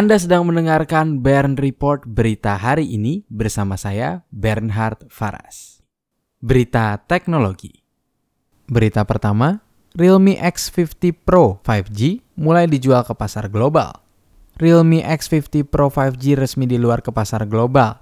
Anda sedang mendengarkan Bern Report berita hari ini bersama saya Bernhard Faras. Berita teknologi. Berita pertama, Realme X50 Pro 5G mulai dijual ke pasar global. Realme X50 Pro 5G resmi di luar ke pasar global.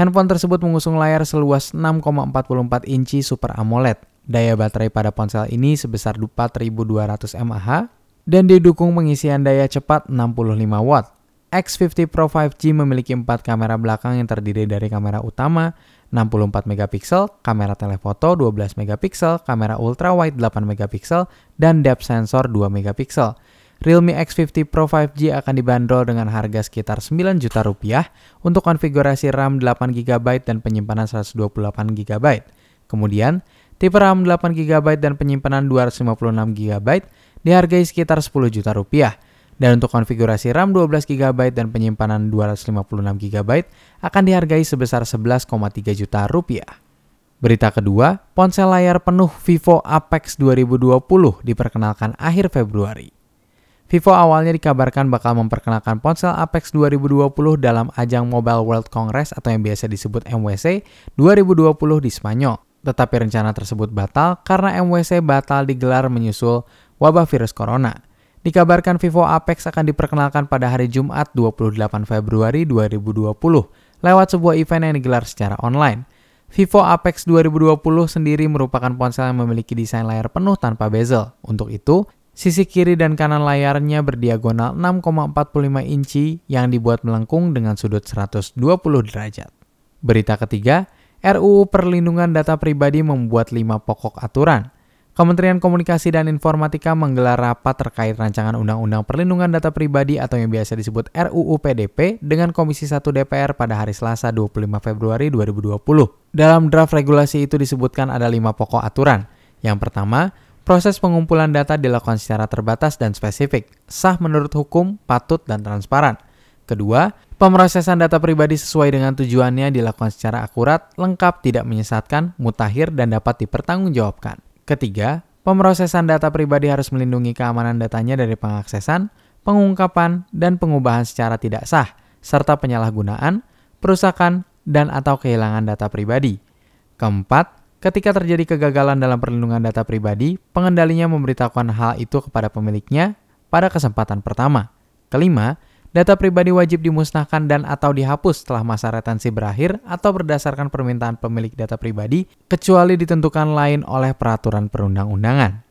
Handphone tersebut mengusung layar seluas 6,44 inci Super AMOLED. Daya baterai pada ponsel ini sebesar 4200 mAh dan didukung pengisian daya cepat 65 watt. X50 Pro 5G memiliki empat kamera belakang yang terdiri dari kamera utama 64 megapiksel, kamera telefoto 12 megapiksel, kamera ultra wide 8 megapiksel, dan depth sensor 2 megapiksel. Realme X50 Pro 5G akan dibanderol dengan harga sekitar 9 juta rupiah untuk konfigurasi RAM 8 GB dan penyimpanan 128 GB. Kemudian, tipe RAM 8 GB dan penyimpanan 256 GB dihargai sekitar 10 juta rupiah. Dan untuk konfigurasi RAM 12 GB dan penyimpanan 256 GB akan dihargai sebesar 11,3 juta rupiah. Berita kedua, ponsel layar penuh Vivo Apex 2020 diperkenalkan akhir Februari. Vivo awalnya dikabarkan bakal memperkenalkan ponsel Apex 2020 dalam ajang Mobile World Congress atau yang biasa disebut MWC 2020 di Spanyol. Tetapi rencana tersebut batal karena MWC batal digelar menyusul wabah virus corona. Dikabarkan Vivo Apex akan diperkenalkan pada hari Jumat 28 Februari 2020 lewat sebuah event yang digelar secara online. Vivo Apex 2020 sendiri merupakan ponsel yang memiliki desain layar penuh tanpa bezel. Untuk itu, sisi kiri dan kanan layarnya berdiagonal 6,45 inci yang dibuat melengkung dengan sudut 120 derajat. Berita ketiga, RUU Perlindungan Data Pribadi membuat lima pokok aturan. Kementerian Komunikasi dan Informatika menggelar rapat terkait rancangan Undang-Undang Perlindungan Data Pribadi atau yang biasa disebut RUU PDP dengan Komisi 1 DPR pada hari Selasa 25 Februari 2020. Dalam draft regulasi itu disebutkan ada lima pokok aturan. Yang pertama, proses pengumpulan data dilakukan secara terbatas dan spesifik, sah menurut hukum, patut, dan transparan. Kedua, pemrosesan data pribadi sesuai dengan tujuannya dilakukan secara akurat, lengkap, tidak menyesatkan, mutakhir, dan dapat dipertanggungjawabkan. Ketiga, pemrosesan data pribadi harus melindungi keamanan datanya dari pengaksesan, pengungkapan, dan pengubahan secara tidak sah, serta penyalahgunaan, perusakan, dan atau kehilangan data pribadi. Keempat, ketika terjadi kegagalan dalam perlindungan data pribadi, pengendalinya memberitahukan hal itu kepada pemiliknya pada kesempatan pertama. Kelima, Data pribadi wajib dimusnahkan dan atau dihapus setelah masa retensi berakhir atau berdasarkan permintaan pemilik data pribadi, kecuali ditentukan lain oleh peraturan perundang-undangan.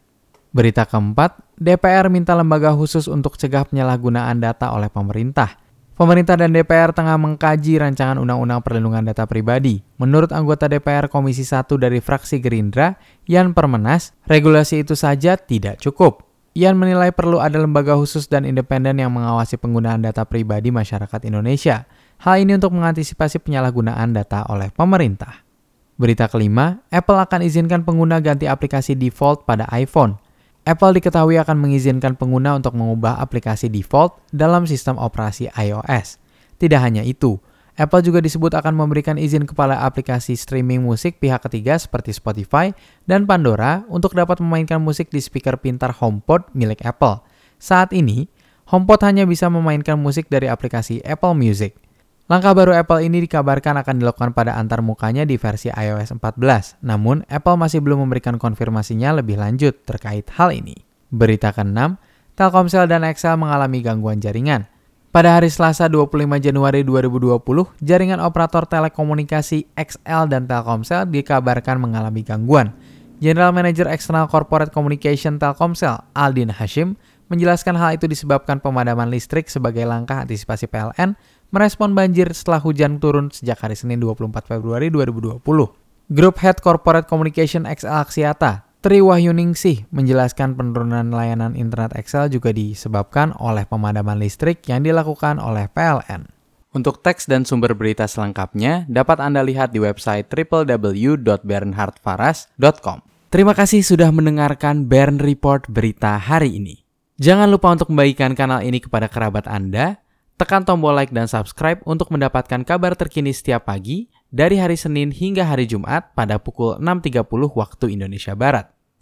Berita keempat, DPR minta lembaga khusus untuk cegah penyalahgunaan data oleh pemerintah. Pemerintah dan DPR tengah mengkaji rancangan Undang-Undang Perlindungan Data Pribadi. Menurut anggota DPR Komisi 1 dari fraksi Gerindra, Yan Permenas, regulasi itu saja tidak cukup. Ian menilai perlu ada lembaga khusus dan independen yang mengawasi penggunaan data pribadi masyarakat Indonesia. Hal ini untuk mengantisipasi penyalahgunaan data oleh pemerintah. Berita kelima, Apple akan izinkan pengguna ganti aplikasi default pada iPhone. Apple diketahui akan mengizinkan pengguna untuk mengubah aplikasi default dalam sistem operasi iOS. Tidak hanya itu, Apple juga disebut akan memberikan izin kepada aplikasi streaming musik pihak ketiga seperti Spotify dan Pandora untuk dapat memainkan musik di speaker pintar HomePod milik Apple. Saat ini, HomePod hanya bisa memainkan musik dari aplikasi Apple Music. Langkah baru Apple ini dikabarkan akan dilakukan pada antar mukanya di versi iOS 14, namun Apple masih belum memberikan konfirmasinya lebih lanjut terkait hal ini. Berita ke-6, Telkomsel dan Excel mengalami gangguan jaringan. Pada hari Selasa 25 Januari 2020, jaringan operator telekomunikasi XL dan Telkomsel dikabarkan mengalami gangguan. General Manager External Corporate Communication Telkomsel, Aldin Hashim, menjelaskan hal itu disebabkan pemadaman listrik sebagai langkah antisipasi PLN merespon banjir setelah hujan turun sejak hari Senin 24 Februari 2020. Grup Head Corporate Communication XL Axiata, Tri Wahyuningsih menjelaskan penurunan layanan internet Excel juga disebabkan oleh pemadaman listrik yang dilakukan oleh PLN. Untuk teks dan sumber berita selengkapnya dapat Anda lihat di website www.bernhardfaras.com. Terima kasih sudah mendengarkan Bern Report berita hari ini. Jangan lupa untuk membagikan kanal ini kepada kerabat Anda, tekan tombol like dan subscribe untuk mendapatkan kabar terkini setiap pagi dari hari Senin hingga hari Jumat pada pukul 6.30 waktu Indonesia Barat.